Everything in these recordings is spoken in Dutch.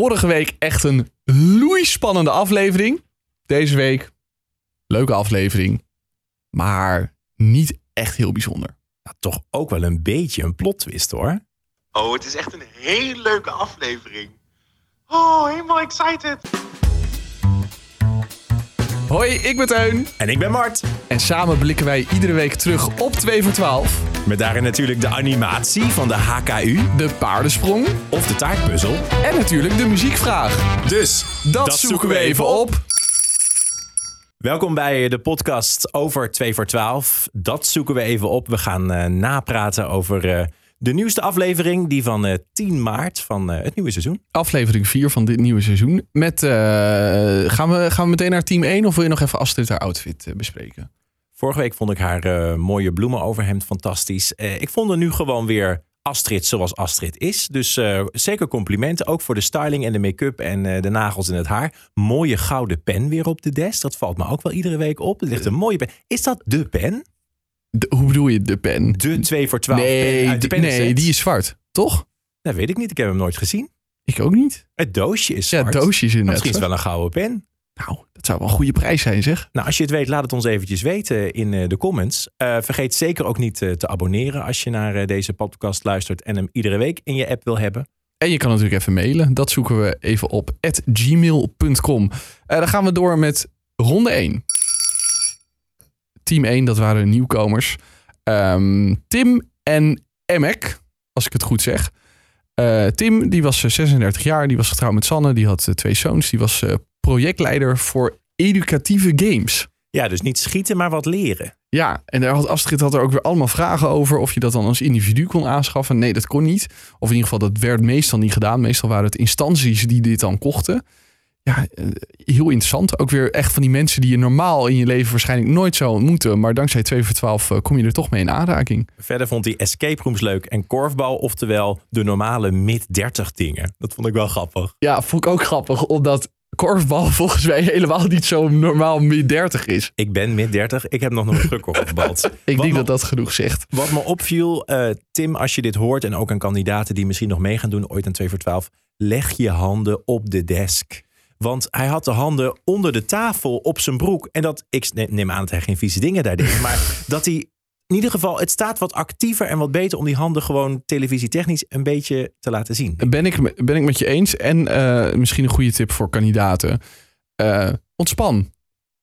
Vorige week echt een loeispannende aflevering. Deze week leuke aflevering, maar niet echt heel bijzonder. Ja, toch ook wel een beetje een plot twist hoor. Oh, het is echt een hele leuke aflevering. Oh, helemaal excited. Hoi, ik ben Teun. En ik ben Mart. En samen blikken wij iedere week terug op 2 voor 12. Met daarin natuurlijk de animatie van de HKU De paardensprong of de taartpuzzel. en natuurlijk de muziekvraag. Dus Dat, zoeken we even op. Welkom bij de podcast over 2 voor 12. Dat zoeken we even op. We gaan eh, napraten over eh, de nieuwste aflevering, die van eh, 10 maart van eh, het nieuwe seizoen. Aflevering 4 van dit nieuwe seizoen. Met, eh, gaan, we, gaan we meteen naar team 1 of wil je nog even Astrid haar outfit bespreken? Vorige week vond ik haar mooie bloemenoverhemd fantastisch. Ik vond er nu gewoon weer Astrid zoals Astrid is. Dus zeker complimenten. Ook voor de styling en de make-up en de nagels en het haar. Mooie gouden pen weer op de desk. Dat valt me ook wel iedere week op. Er ligt een mooie pen. Is dat de pen? De- hoe bedoel je de pen? De 2 voor 12 pen nee, uit de die- penneset? nee, die is zwart. Toch? Dat weet ik niet. Ik heb hem nooit gezien. Ik ook niet. Het doosje is Ja, zwart. doosjes Maar inderdaad. Misschien is het wel een gouden pen. Nou, dat zou wel een goede prijs zijn, zeg. Nou, als je het weet, laat het ons eventjes weten in eh, de comments. Eh, vergeet zeker ook niet eh, te abonneren als je naar deze podcast luistert en hem iedere week in je app wil hebben. En je kan natuurlijk even mailen. Dat zoeken we even op gmail.com. Dan gaan we door met ronde 1. Team 1, dat waren nieuwkomers. Ehm, Tim en Emek, als ik het goed zeg. Eh, Tim, die was eh, 36 jaar. Die was getrouwd met Sanne. Die had eh, twee zoons. Die was eh, projectleider voor educatieve games. Ja, dus niet schieten, maar wat leren. Ja, en daar had Astrid had er ook weer allemaal vragen over of je dat dan als individu kon aanschaffen. Nee, dat kon niet. Of in ieder geval, dat werd meestal niet gedaan. Meestal waren het instanties die dit dan kochten. Ja, eh, heel interessant. Ook weer echt van die mensen die je normaal in je leven waarschijnlijk nooit zou ontmoeten. Maar dankzij 2 voor 12 eh, kom je er toch mee in aanraking. Verder vond hij escape rooms leuk en korfbal, oftewel de normale mid-30 dingen. Dat vond ik wel grappig. Ja, vond ik ook grappig, omdat korfbal volgens mij helemaal niet zo normaal mid-30 is. Ik ben mid-30, ik heb nog nooit gekorfbald. Ik Wat denk me- dat dat genoeg zegt. Wat me opviel, eh, Tim, als je dit hoort en ook aan kandidaten die misschien nog mee gaan doen, ooit aan 2 voor 12, leg je handen op de desk. Want hij had de handen onder de tafel op zijn broek. En dat, ik ne- neem aan dat hij geen vieze dingen daar deed. Maar dat hij, in ieder geval, het staat wat actiever en wat beter om die handen gewoon televisietechnisch een beetje te laten zien. Ben ik, ben ik met je eens. En eh, misschien een goede tip voor kandidaten. Eh, ontspan.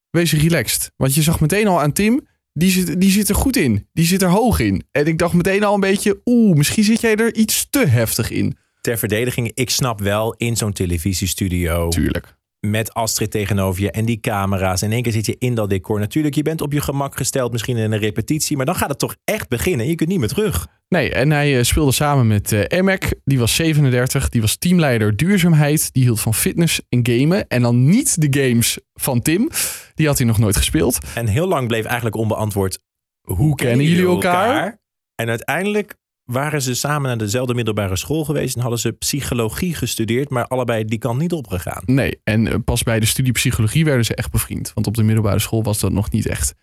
Wees relaxed. Want je zag meteen al aan Tim, die zit, die zit er goed in. Die zit er hoog in. En ik dacht meteen al een beetje, oeh, misschien zit jij er iets te heftig in. Ter verdediging, ik snap wel in zo'n televisiestudio Tuurlijk. met Astrid tegenover je en die camera's. In één keer zit je in dat decor. Natuurlijk, je bent op je gemak gesteld, misschien in een repetitie, maar dan gaat het toch echt beginnen. Je kunt niet meer terug. Nee, en hij eh, speelde samen met eh Emek. Die was 37. Die was teamleider duurzaamheid. Die hield van fitness en gamen. En dan niet de games van Tim. Die had hij nog nooit gespeeld. En heel lang bleef eigenlijk onbeantwoord. Hoe kennen jullie elkaar? En uiteindelijk waren ze samen naar dezelfde middelbare school geweest en hadden ze psychologie gestudeerd, maar allebei die kant niet opgegaan. Nee, en eh, pas bij de studie psychologie werden ze echt bevriend. Want op de middelbare school was dat nog niet echt.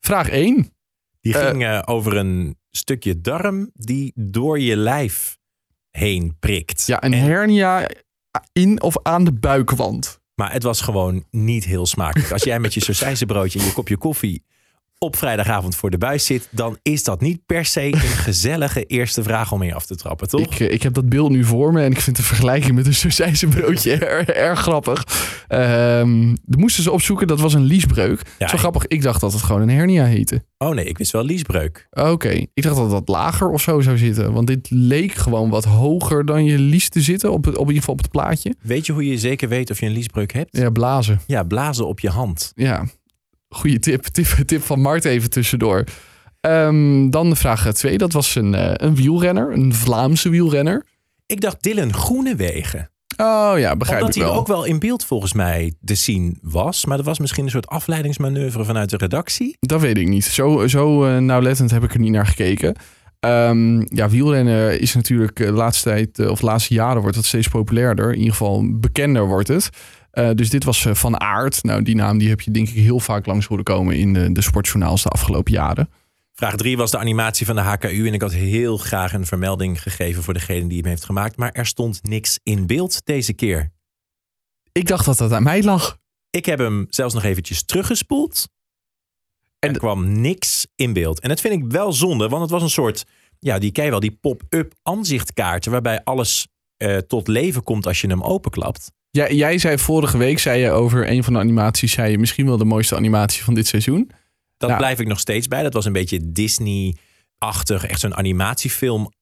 Vraag 1. Die Eh. ging over een stukje darm die door je lijf heen prikt. Ja, een En- hernia in of aan de buikwand. Maar het was gewoon niet heel smakelijk. Als jij met je sausijzenbroodje en je kopje koffie op vrijdagavond voor de buis zit, dan is dat niet per se een gezellige eerste vraag om mee af te trappen, toch? Ik, eh, ik heb dat beeld nu voor me en ik vind de vergelijking met een sausijzenbroodje erg, erg grappig. Ehm dat moesten ze opzoeken, dat was een liesbreuk. Ja, Zo grappig, ik dacht dat het gewoon een hernia heette. Oh nee, ik wist wel liesbreuk. Oké, ik dacht dat dat lager of zo zou zitten. Want dit leek gewoon wat hoger dan je lies te zitten, op, het, op in ieder geval op het plaatje. Weet je hoe je zeker weet of je een liesbreuk hebt? Ja, blazen. Ja, blazen op je hand. Ja, goede tip. tip. Tip van Mart even tussendoor. Ehm, dan de vraag 2. Dat was een, eh, een wielrenner, een Vlaamse wielrenner. Ik dacht Dylan Groenewegen. Oh ja, begrijp Omdat ik hij wel. ook wel in beeld volgens mij te zien was. Maar dat was misschien een soort afleidingsmanoeuvre vanuit de redactie. Dat weet ik niet. Zo, zo eh, nauwlettend heb ik er niet naar gekeken. Ehm, ja, wielrennen is natuurlijk eh, de laatste tijd, eh, of de laatste jaren wordt het steeds populairder. In ieder geval bekender wordt het. Eh, dus dit was eh, Van Aert. Nou, die naam die heb je denk ik heel vaak langs horen komen in de, de sportjournaals de afgelopen jaren. Vraag 3 was de animatie van de HKU. En ik had heel graag een vermelding gegeven voor degene die hem heeft gemaakt. Maar er stond niks in beeld deze keer. Ik dacht dat dat aan mij lag. Ik heb hem zelfs nog eventjes teruggespoeld. En er kwam niks in beeld. En dat vind ik wel zonde, want het was een soort... Ja, die ken je wel, die pop-up aanzichtkaarten... waarbij alles eh, tot leven komt als je hem openklapt. Ja, jij zei vorige week zei je over een van de animaties... zei je misschien wel de mooiste animatie van dit seizoen. Dat Ja. blijf ik nog steeds bij. Dat was een beetje Disney-achtig. Echt zo'n animatiefilm.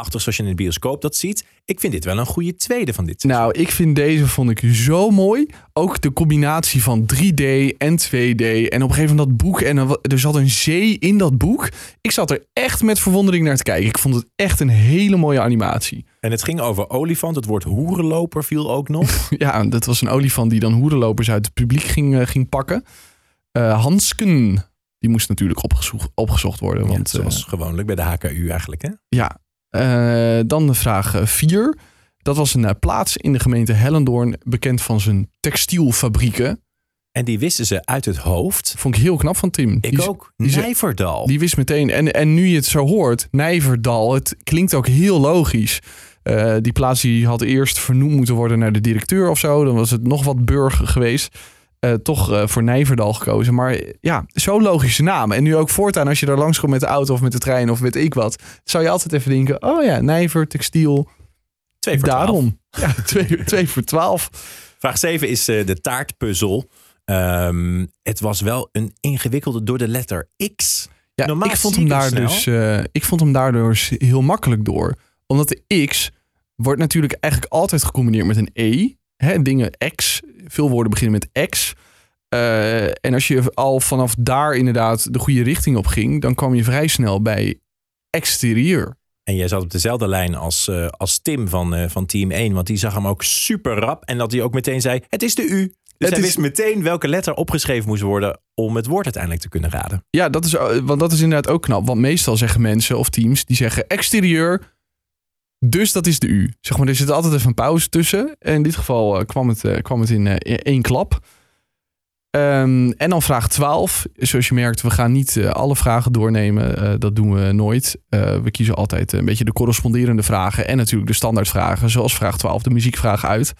Achtig zoals je in de bioscoop dat ziet. Ik vind dit wel een goede tweede van dit. Nou, ik vind deze vond ik zo mooi. Ook de combinatie van 3D en 2D. En op een gegeven moment dat boek. En er zat een zee in dat boek. Ik zat er echt met verwondering naar te kijken. Ik vond het echt een hele mooie animatie. En het ging over olifant. Het woord hoerenloper viel ook nog. Ja, dat was een olifant die dan hoerenlopers uit het publiek ging, eh, ging pakken. Eh, Hansken, die moest natuurlijk opgezocht, opgezocht worden. Want, zoals eh, gewoonlijk bij de HKU eigenlijk. Hè? ja, dan de vraag 4. Dat was een eh, plaats in de gemeente Hellendoorn, bekend van zijn textielfabrieken. En die wisten ze uit het hoofd. Vond ik heel knap van Tim. Ik die, ook. die Nijverdal. Die wist meteen. En, en nu je het zo hoort, Nijverdal, het klinkt ook heel logisch. Eh, die plaats die had eerst vernoemd moeten worden naar de directeur of zo. Dan was het nog wat burger geweest. Eh, toch eh, voor Nijverdal gekozen. Maar ja, zo'n logische naam. En nu ook voortaan als je daar langs komt met de auto of met de trein of weet ik wat. Zou je altijd even denken, oh ja, Nijver, textiel. Twee voor twaalf. Daarom. Ja, twee, twee voor twaalf. Vraag 7 is eh, de taartpuzzel. Ehm, het was wel een ingewikkelde door de letter X. Ja, Normaal ik vond hem daar snel. dus, ik vond hem daardoor s- heel makkelijk door. Omdat de X wordt natuurlijk eigenlijk altijd gecombineerd met een E. Hè, dingen X. Veel woorden beginnen met X. Eh, en als je al vanaf daar inderdaad de goede richting op ging, dan kwam je vrij snel bij exterieur. En jij zat op dezelfde lijn als, eh, als Tim van, eh, van Team 1. Want die zag hem ook super rap. En dat hij ook meteen zei, het is de U. Dus Het hij is- wist meteen welke letter opgeschreven moest worden... om het woord uiteindelijk te kunnen raden. Ja, dat is, want dat is inderdaad ook knap. Want meestal zeggen mensen of teams die zeggen exterieur. Dus dat is de U. Zeg maar, er zit altijd even een pauze tussen. En in dit geval eh, kwam, het, eh, kwam het in eh, één klap. Ehm, en dan vraag 12. Zoals je merkt, we gaan niet alle vragen doornemen. Dat doen we nooit. We kiezen altijd een beetje de corresponderende vragen. En natuurlijk de standaardvragen. Zoals vraag 12, de muziekvraag uit.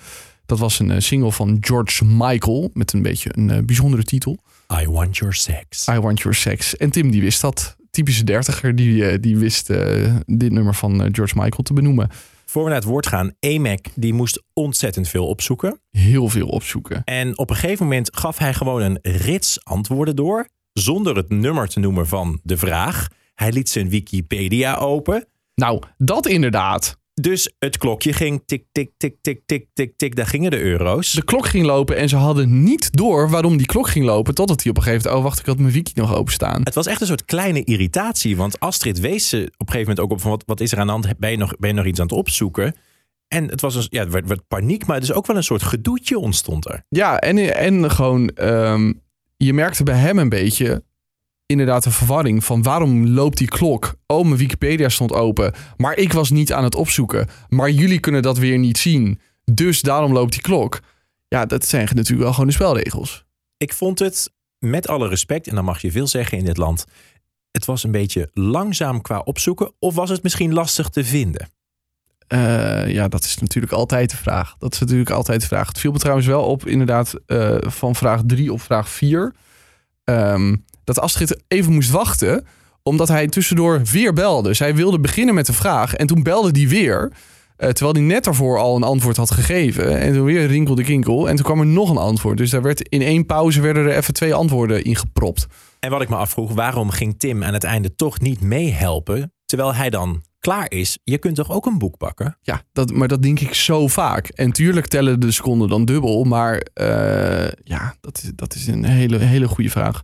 Dat was een single van George Michael. Met een beetje een bijzondere titel. I want your sex. I Want Your Sex. En Tim die wist dat. Typische dertiger die, eh, die wist eh, dit nummer van eh, George Michael te benoemen. Voor we naar het woord gaan, Emek die moest ontzettend veel opzoeken. Heel veel opzoeken. En op een gegeven moment gaf hij gewoon een rits antwoorden door. Zonder het nummer te noemen van de vraag. Hij liet zijn Wikipedia open. Nou, dat inderdaad. Dus het klokje ging tik, tik, tik, tik, tik, tik, tik. Daar gingen de euro's. De klok ging lopen en ze hadden niet door waarom die klok ging lopen. Totdat hij op een gegeven moment, oh wacht, ik had mijn wiki nog openstaan. Het was echt een soort kleine irritatie. Want Astrid wees ze op een gegeven moment ook op van wat, wat is er aan de hand? Ben je, nog, ben je nog iets aan het opzoeken? En het was een, ja, het werd, werd paniek, maar dus ook wel een soort gedoetje ontstond er. Ja, en, en gewoon, ehm, je merkte bij hem een beetje inderdaad een verwarring van waarom loopt die klok? Oh, mijn Wikipedia stond open, maar ik was niet aan het opzoeken. Maar jullie kunnen dat weer niet zien, dus daarom loopt die klok. Ja, dat zijn natuurlijk wel gewoon de spelregels. Ik vond het, met alle respect, en dan mag je veel zeggen in dit land. Het was een beetje langzaam qua opzoeken. Of was het misschien lastig te vinden? Eh, ja, dat is natuurlijk altijd de vraag. Dat is natuurlijk altijd de vraag. Het viel me trouwens wel op, inderdaad, eh, van vraag 3 op vraag 4. ehm, dat Astrid even moest wachten, omdat hij tussendoor weer belde. Zij wilde beginnen met de vraag en toen belde hij weer. eh, terwijl hij net daarvoor al een antwoord had gegeven. En toen weer rinkelde kinkel. En toen kwam er nog een antwoord. Dus daar werd in één pauze werden er even twee antwoorden ingepropt. En wat ik me afvroeg, waarom ging Tim aan het einde toch niet meehelpen? Terwijl hij dan klaar is. Je kunt toch ook een boek pakken? Ja, dat, maar dat denk ik zo vaak. En tuurlijk tellen de seconden dan dubbel. Maar eh, ja, dat is, dat is een hele, hele goede vraag.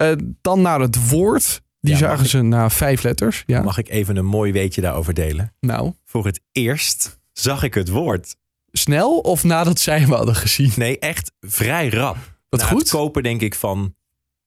Eh, dan naar het woord. Die Ja, zagen ik- ze na vijf letters. Ja, Mag ik even een mooi weetje daarover delen? nou. Voor het eerst zag ik het woord. Snel of nadat zij hem hadden gezien? Nee, echt vrij rap. Wat Na goed. het kopen denk ik van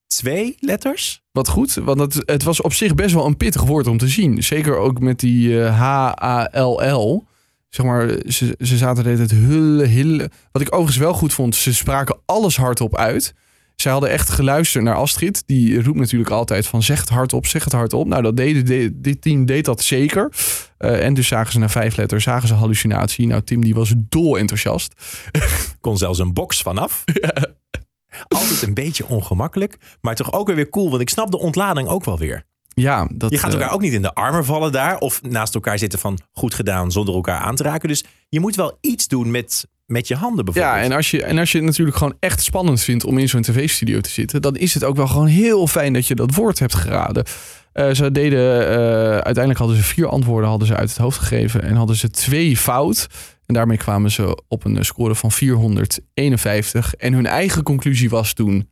twee letters. Wat goed, want het, het was op zich best wel een pittig woord om te zien. Zeker ook met die eh, H-A-L-L. Zeg maar, ze, ze zaten de hele tijd hulle. Wat ik overigens wel goed vond, ze spraken alles hardop uit. Zij hadden echt geluisterd naar Astrid. Die roept natuurlijk altijd van zeg het hardop, zeg het hardop. Nou, dat deden, de- dit team deed dat zeker. Eh, en dus zagen ze na vijf letters, zagen ze hallucinatie. Nou, Tim die was dol enthousiast. Kon zelfs een box vanaf. Altijd een beetje ongemakkelijk, maar toch ook weer weer cool. Want ik snap de ontlading ook wel weer. Ja, dat, Je gaat eh, elkaar ook niet in de armen vallen daar. Of naast elkaar zitten van goed gedaan zonder elkaar aan te raken. Dus je moet wel iets doen met, met je handen bijvoorbeeld. Ja, en als, je, en als je het natuurlijk gewoon echt spannend vindt om in zo'n tv-studio te zitten, dan is het ook wel gewoon heel fijn dat je dat woord hebt geraden. Eh, ze deden, eh, uiteindelijk hadden ze vier antwoorden hadden ze uit het hoofd gegeven en hadden ze twee fout. En daarmee kwamen ze op een score van 451. En hun eigen conclusie was toen,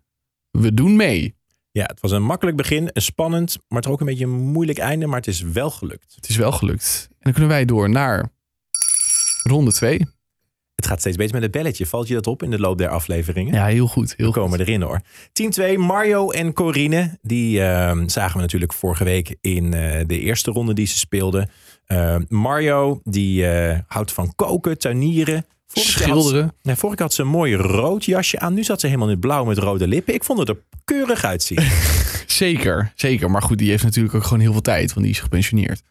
we doen mee. Ja, het was een makkelijk begin, een spannend, maar toch ook een beetje een moeilijk einde. Maar het is wel gelukt. Het is wel gelukt. En dan kunnen wij door naar ronde 2. Het gaat steeds beter met het belletje. Valt je dat op in de loop der afleveringen? Ja, heel goed. Heel We komen goed. erin hoor. Team 2, Mario en Corine. Die eh, zagen we natuurlijk vorige week in eh, de eerste ronde die ze speelden. Eh, Mario, die eh, houdt van koken, tuinieren. Vorige keer had Schilderen. Nee, vorige keer had ze een mooi rood jasje aan. Nu zat ze helemaal in blauw met rode lippen. Ik vond het er keurig uitzien. Zeker, zeker. Maar goed, die heeft natuurlijk ook gewoon heel veel tijd, want die is gepensioneerd.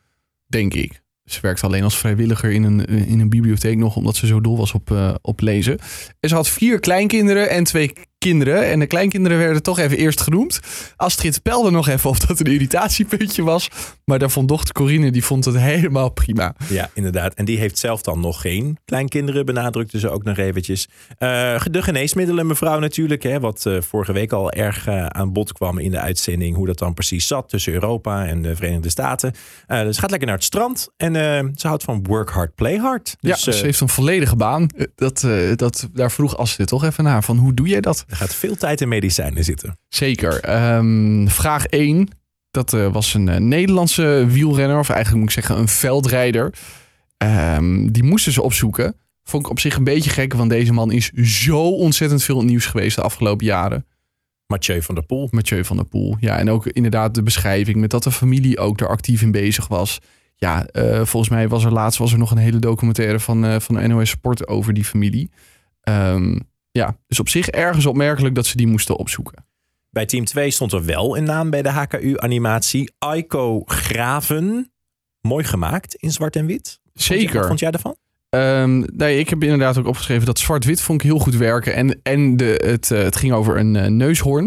Denk ik. Ze werkt alleen als vrijwilliger in een, in een bibliotheek nog, omdat ze zo dol was op, eh, op lezen. En ze had vier kleinkinderen en twee kinderen. En de kleinkinderen werden toch even eerst genoemd. Astrid pelde nog even of dat een irritatiepuntje was. Maar daar vond dochter Corine, die vond het helemaal prima. ja, inderdaad. En die heeft zelf dan nog geen kleinkinderen, benadrukte ze ook nog eventjes. Eh, de geneesmiddelen, mevrouw natuurlijk. Hè, wat eh, vorige week al erg eh, aan bod kwam in de uitzending. Hoe dat dan precies zat tussen Europa en de Verenigde Staten. Dus ze gaat lekker naar het strand. En ze houdt van work hard, play hard. Dus ja, ze heeft een volledige baan. Dat, dat, daar vroeg Astrid toch even naar. Van hoe doe jij dat? Er gaat veel tijd in medicijnen zitten. Zeker. Ehm, vraag 1. Dat eh, was een eh, Nederlandse wielrenner, of eigenlijk moet ik zeggen een veldrijder. Ehm, die moesten ze opzoeken. Vond ik op zich een beetje gek, want deze man is zo ontzettend veel nieuws geweest de afgelopen jaren. Mathieu van der Poel. Mathieu van der Poel. Ja, en ook inderdaad de beschrijving met dat de familie ook daar actief in bezig was. Ja, eh, volgens mij was er laatst was er nog een hele documentaire van, eh, van NOS Sport over die familie. Ehm, ja, dus op zich ergens opmerkelijk dat ze die moesten opzoeken. Bij team 2 stond er wel een naam bij de HKU-animatie. Aiko Graven. Mooi gemaakt in zwart en wit. Zeker. Wat vond jij daarvan? Ehm, nee, ik heb inderdaad ook opgeschreven dat zwart-wit vond ik heel goed werken. En, en de, het, eh, het ging over een eh, neushoorn.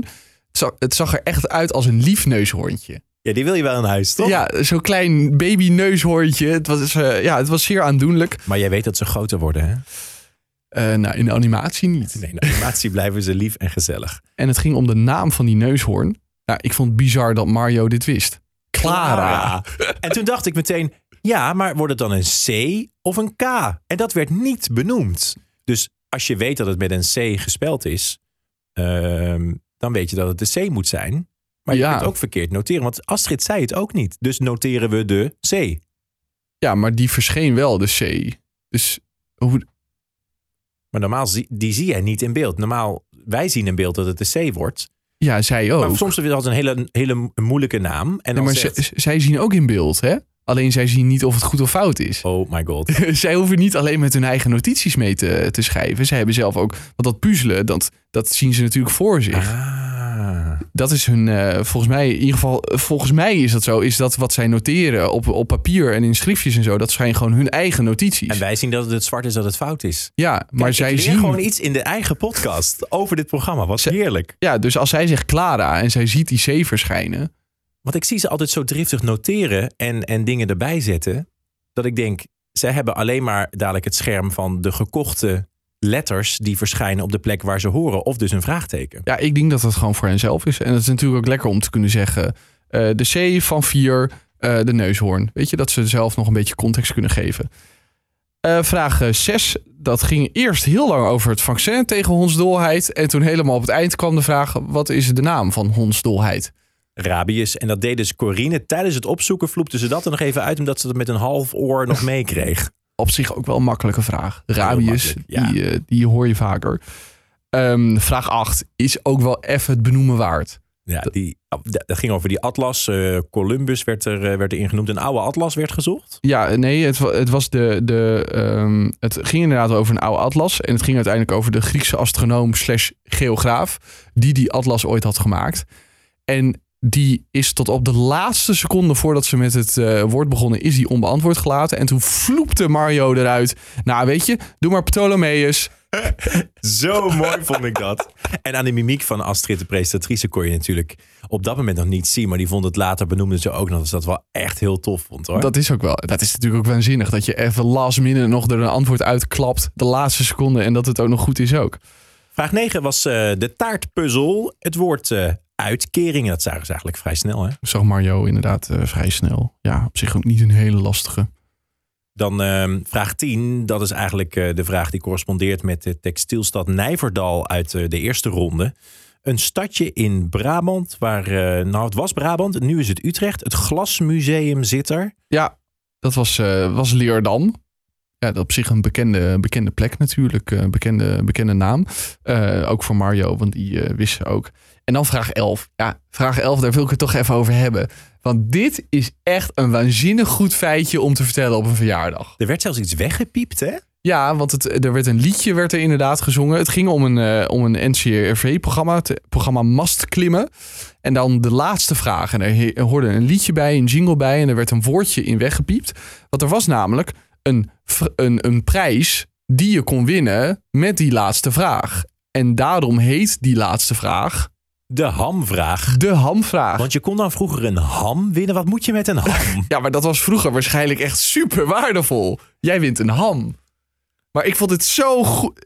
Het zag, het zag er echt uit als een lief neushoorntje. Ja, die wil je wel in huis, toch? Ja, zo'n klein baby neushoorntje. Het was, eh, ja, het was zeer aandoenlijk. Maar jij weet dat ze groter worden, hè? Eh, nou, in de animatie niet. Nee, in de animatie blijven ze lief en gezellig. En het ging om de naam van die neushoorn. Nou, ik vond het bizar dat Mario dit wist. Clara. En toen dacht ik meteen, ja, maar wordt het dan een C of een K? En dat werd niet benoemd. Dus als je weet dat het met een C gespeld is, ehm, dan weet je dat het de C moet zijn. Maar je Ja. kunt het ook verkeerd noteren, want Astrid zei het ook niet. Dus noteren we de C. Ja, maar die verscheen wel, de C. Dus hoe, Maar normaal, zie, die zie jij niet in beeld. Normaal, wij zien in beeld dat het de C wordt. ja, zij ook. Maar soms is het een hele, hele moeilijke naam. En Ja, dan maar zegt, zij zien ook in beeld, hè? Alleen zij zien niet of het goed of fout is. oh my god. zij hoeven niet alleen met hun eigen notities mee te, te schrijven. Zij hebben zelf ook, want dat puzzelen, dat, dat zien ze natuurlijk voor zich. Ah. Dat is hun, eh, volgens mij, in ieder geval, volgens mij is dat zo, is dat wat zij noteren op, op papier en in schriftjes en zo, dat zijn gewoon hun eigen notities. En wij zien dat het zwart is dat het fout is. ja, maar zij zien, gewoon iets in de eigen podcast over dit programma. Wat heerlijk. ja, dus als zij zegt Clara en zij ziet die C verschijnen, Want ik zie ze altijd zo driftig noteren en, en dingen erbij zetten. Dat ik denk, zij hebben alleen maar dadelijk het scherm van de gekochte letters die verschijnen op de plek waar ze horen. Of dus een vraagteken. ja, ik denk dat dat gewoon voor henzelf is. En dat is natuurlijk ook lekker om te kunnen zeggen, eh, de C van 4, eh, de neushoorn. Weet je, dat ze zelf nog een beetje context kunnen geven. Eh, vraag 6. Dat ging eerst heel lang over het vaccin tegen hondsdolheid. En toen helemaal op het eind kwam de vraag: wat is de naam van hondsdolheid? Rabius. En dat deed dus Corine. Tijdens het opzoeken vloepte ze dat er nog even uit. Omdat ze het met een half oor nog meekreeg. Op zich ook wel een makkelijke vraag. Rabius, makkelijk, die, eh, die hoor je vaker. Ehm, vraag 8 is ook wel even het benoemen waard. Ja, die, dat ging over die atlas. Eh, Columbus werd er, uh, werd er ingenoemd. Een oude atlas werd gezocht. Ja, nee, het, het, was de, de, um, het ging inderdaad over een oude atlas. En het ging uiteindelijk over de Griekse astronoom slash geograaf... die die atlas ooit had gemaakt. En die is tot op de laatste seconde voordat ze met het uh, woord begonnen... is die onbeantwoord gelaten. En toen vloepte Mario eruit. Nou, weet je, doe maar Ptolemaeus... Zo mooi vond ik dat. En aan de mimiek van Astrid, de presentatrice, kon je natuurlijk op dat moment nog niet zien. Maar die vond het later, benoemde ze ook nog, dat ze dat wel echt heel tof vond hoor. Dat is ook wel. Dat is natuurlijk ook waanzinnig. Dat je even last minute nog er een antwoord uitklapt. De laatste seconde. En dat het ook nog goed is ook. Vraag 9 was uh, de taartpuzzel. Het woord uh, uitkeringen. Dat zagen ze eigenlijk vrij snel hè? Zag Mario inderdaad uh, vrij snel. Ja, op zich ook niet een hele lastige. Dan uh, vraag 10, dat is eigenlijk uh, de vraag die correspondeert met de textielstad Nijverdal uit uh, de eerste ronde. Een stadje in Brabant, waar, nou het was Brabant, nu is het Utrecht. Het Glasmuseum zit er. Ja, dat was, was Leerdam. Ja, dat op zich een bekende, bekende plek natuurlijk, bekende, bekende naam. ook voor Mario, want die wist ze ook. En dan vraag 11. Ja, vraag 11, daar wil ik het toch even over hebben. Want dit is echt een waanzinnig goed feitje om te vertellen op een verjaardag. Er werd zelfs iets weggepiept, hè? Ja, want het, er werd een liedje werd er inderdaad gezongen. Het ging om een, uh, om een NCRV-programma, het programma Mast Klimmen. En dan de laatste vraag. En er hoorde een liedje bij, een jingle bij. En er werd een woordje in weggepiept. Want er was namelijk een, een, een prijs die je kon winnen met die laatste vraag. En daarom heet die laatste vraag de hamvraag. De hamvraag. Want je kon dan vroeger een ham winnen. Wat moet je met een ham? ja, maar dat was vroeger waarschijnlijk echt super waardevol. Jij wint een ham. Maar ik vond het zo goed.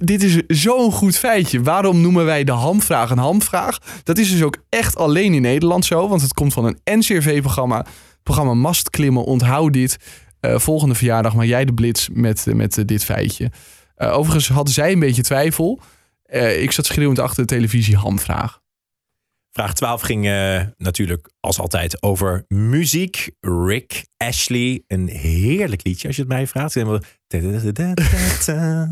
dit is zo'n goed feitje. Waarom noemen wij de hamvraag een hamvraag? Dat is dus ook echt alleen in Nederland zo. Want het komt van een NCRV-programma. Programma Mastklimmen. Onthoud dit. Uh, volgende verjaardag maar jij de blitz met, met uh, dit feitje. Uh, overigens hadden zij een beetje twijfel. Uh, ik zat schreeuwend achter de televisie hamvraag. Vraag 12 ging uh, natuurlijk als altijd over muziek. Rick Ashley, een heerlijk liedje als je het mij vraagt.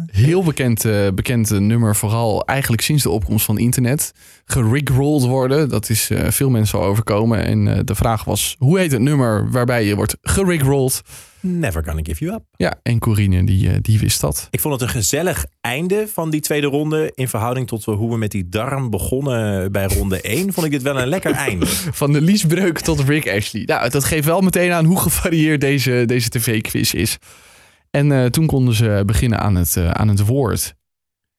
Heel bekend, uh, bekend nummer, vooral eigenlijk sinds de opkomst van internet. Gerickrolled worden, dat is uh, veel mensen al overkomen. En de vraag was, hoe heet het nummer waarbij je wordt gerickrolled? Never Gonna Give You Up. Ja, en Corine die, eh, die wist dat. Ik vond het een gezellig einde van die tweede ronde. In verhouding tot hoe we met die darm begonnen bij ronde 1. Vond ik dit wel een lekker einde. Van de liesbreuk tot Rick Ashley. Nou, dat geeft wel meteen aan hoe gevarieerd deze, deze tv-quiz is. En uh, toen konden ze beginnen aan het, uh, aan het woord.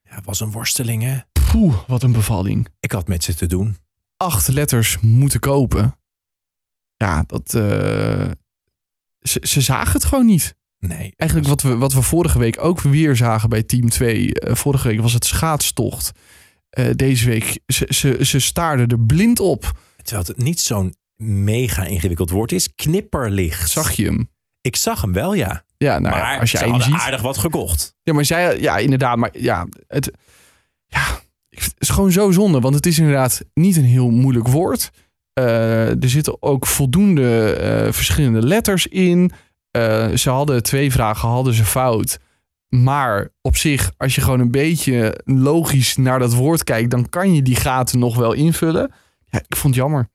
Ja, was een worsteling hè? Poeh, wat een bevalling. Ik had met ze te doen. Acht letters moeten kopen. Ja, dat, uh, ze, ze zagen het gewoon niet. Nee. Eigenlijk wat we, wat we vorige week ook weer zagen bij Team 2. Uh, eh, vorige week was het schaatstocht. Uh, deze week, ze, ze, ze staarden er blind op. Terwijl het niet zo'n mega ingewikkeld woord is. Knipperlicht. Zag je hem? Ik zag hem wel, ja. Ja, nou maar als je ze ziet... aardig wat gekocht. Ja, maar zij, ja, inderdaad. Maar ja, het, ja, het is gewoon zo zonde. Want het is inderdaad niet een heel moeilijk woord. Uh, er zitten ook voldoende uh, verschillende letters in. Uh, ze hadden twee vragen, hadden ze fout. Maar op zich, als je gewoon een beetje logisch naar dat woord kijkt, dan kan je die gaten nog wel invullen. Ja, ik vond het jammer.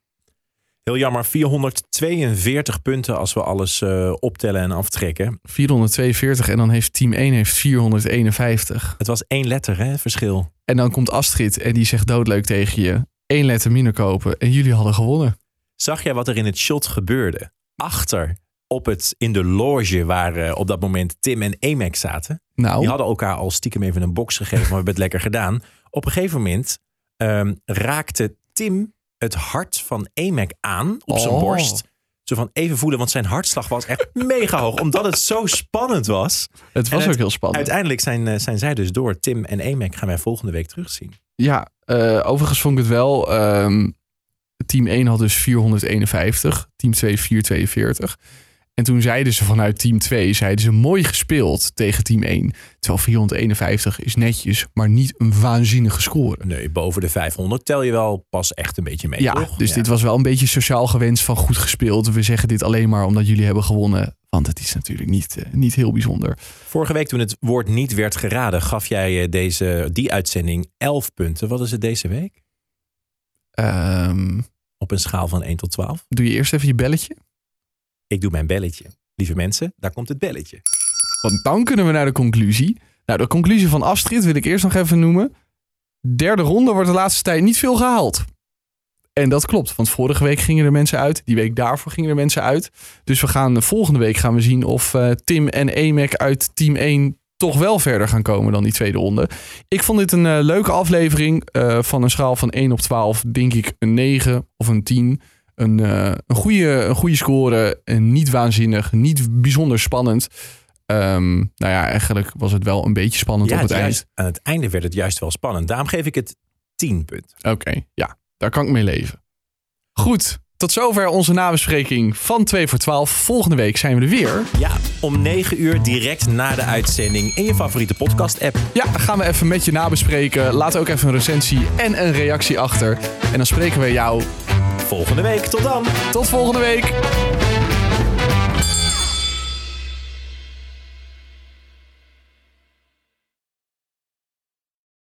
Heel jammer, 442 punten als we alles optellen en aftrekken. 442 en dan heeft team 1 heeft 451. Het was één letter, hè, verschil. En dan komt Astrid en die zegt doodleuk tegen je één letter minder kopen en jullie hadden gewonnen. Zag jij wat er in het shot gebeurde? Achter op het, in de loge waar uh, op dat moment Tim en Emek zaten. Nou. Die hadden elkaar al stiekem even een box gegeven, maar we hebben het lekker gedaan. Op een gegeven moment um, raakte Tim het hart van Emek aan op oh. zijn borst. Zo van even voelen, want zijn hartslag was echt mega hoog. Omdat het zo spannend was. Het was ook heel spannend. Uiteindelijk zijn, zijn zij dus door. Tim en Emek gaan wij volgende week terugzien. Ja, uh, overigens vond ik het wel. Um, team 1 had dus 451, team 2 442. En toen zeiden ze vanuit team 2, zeiden ze mooi gespeeld tegen team 1. Terwijl 451 is netjes, maar niet een waanzinnige score. Nee, boven de 500 tel je wel pas echt een beetje mee, ja, toch? Dus ja. dit was wel een beetje sociaal gewenst van goed gespeeld. We zeggen dit alleen maar omdat jullie hebben gewonnen. Want het is natuurlijk niet, uh, niet heel bijzonder. Vorige week toen het woord niet werd geraden, gaf jij deze, die uitzending 11 punten. Wat is het deze week? Ehm, Op een schaal van 1 tot 12. doe je eerst even je belletje. Ik doe mijn belletje. Lieve mensen, daar komt het belletje. Want dan kunnen we naar de conclusie. Nou, de conclusie van Astrid wil ik eerst nog even noemen. Derde ronde wordt de laatste tijd niet veel gehaald. En dat klopt, want vorige week gingen er mensen uit. Die week daarvoor gingen er mensen uit. Dus we gaan volgende week gaan we zien of eh, Tim en Emek uit team 1 toch wel verder gaan komen dan die tweede ronde. Ik vond dit een eh, leuke aflevering. Eh, van een schaal van 1 op 12 denk ik een 9 of een 10. Een, eh, een, goede, een goede score. En niet waanzinnig, niet bijzonder spannend. Ehm, nou ja, eigenlijk was het wel een beetje spannend op het eind. juist, aan het einde werd het juist wel spannend. Daarom geef ik het 10 punten. Oké, ja, daar kan ik mee leven. Goed, tot zover onze nabespreking van 2 voor 12. Volgende week zijn we er weer. Ja, om 9 uur direct na de uitzending in je favoriete podcast-app. Ja, gaan we even met je nabespreken. Laat ook even een recensie en een reactie achter. En dan spreken we jou Volgende week. Tot dan. tot volgende week.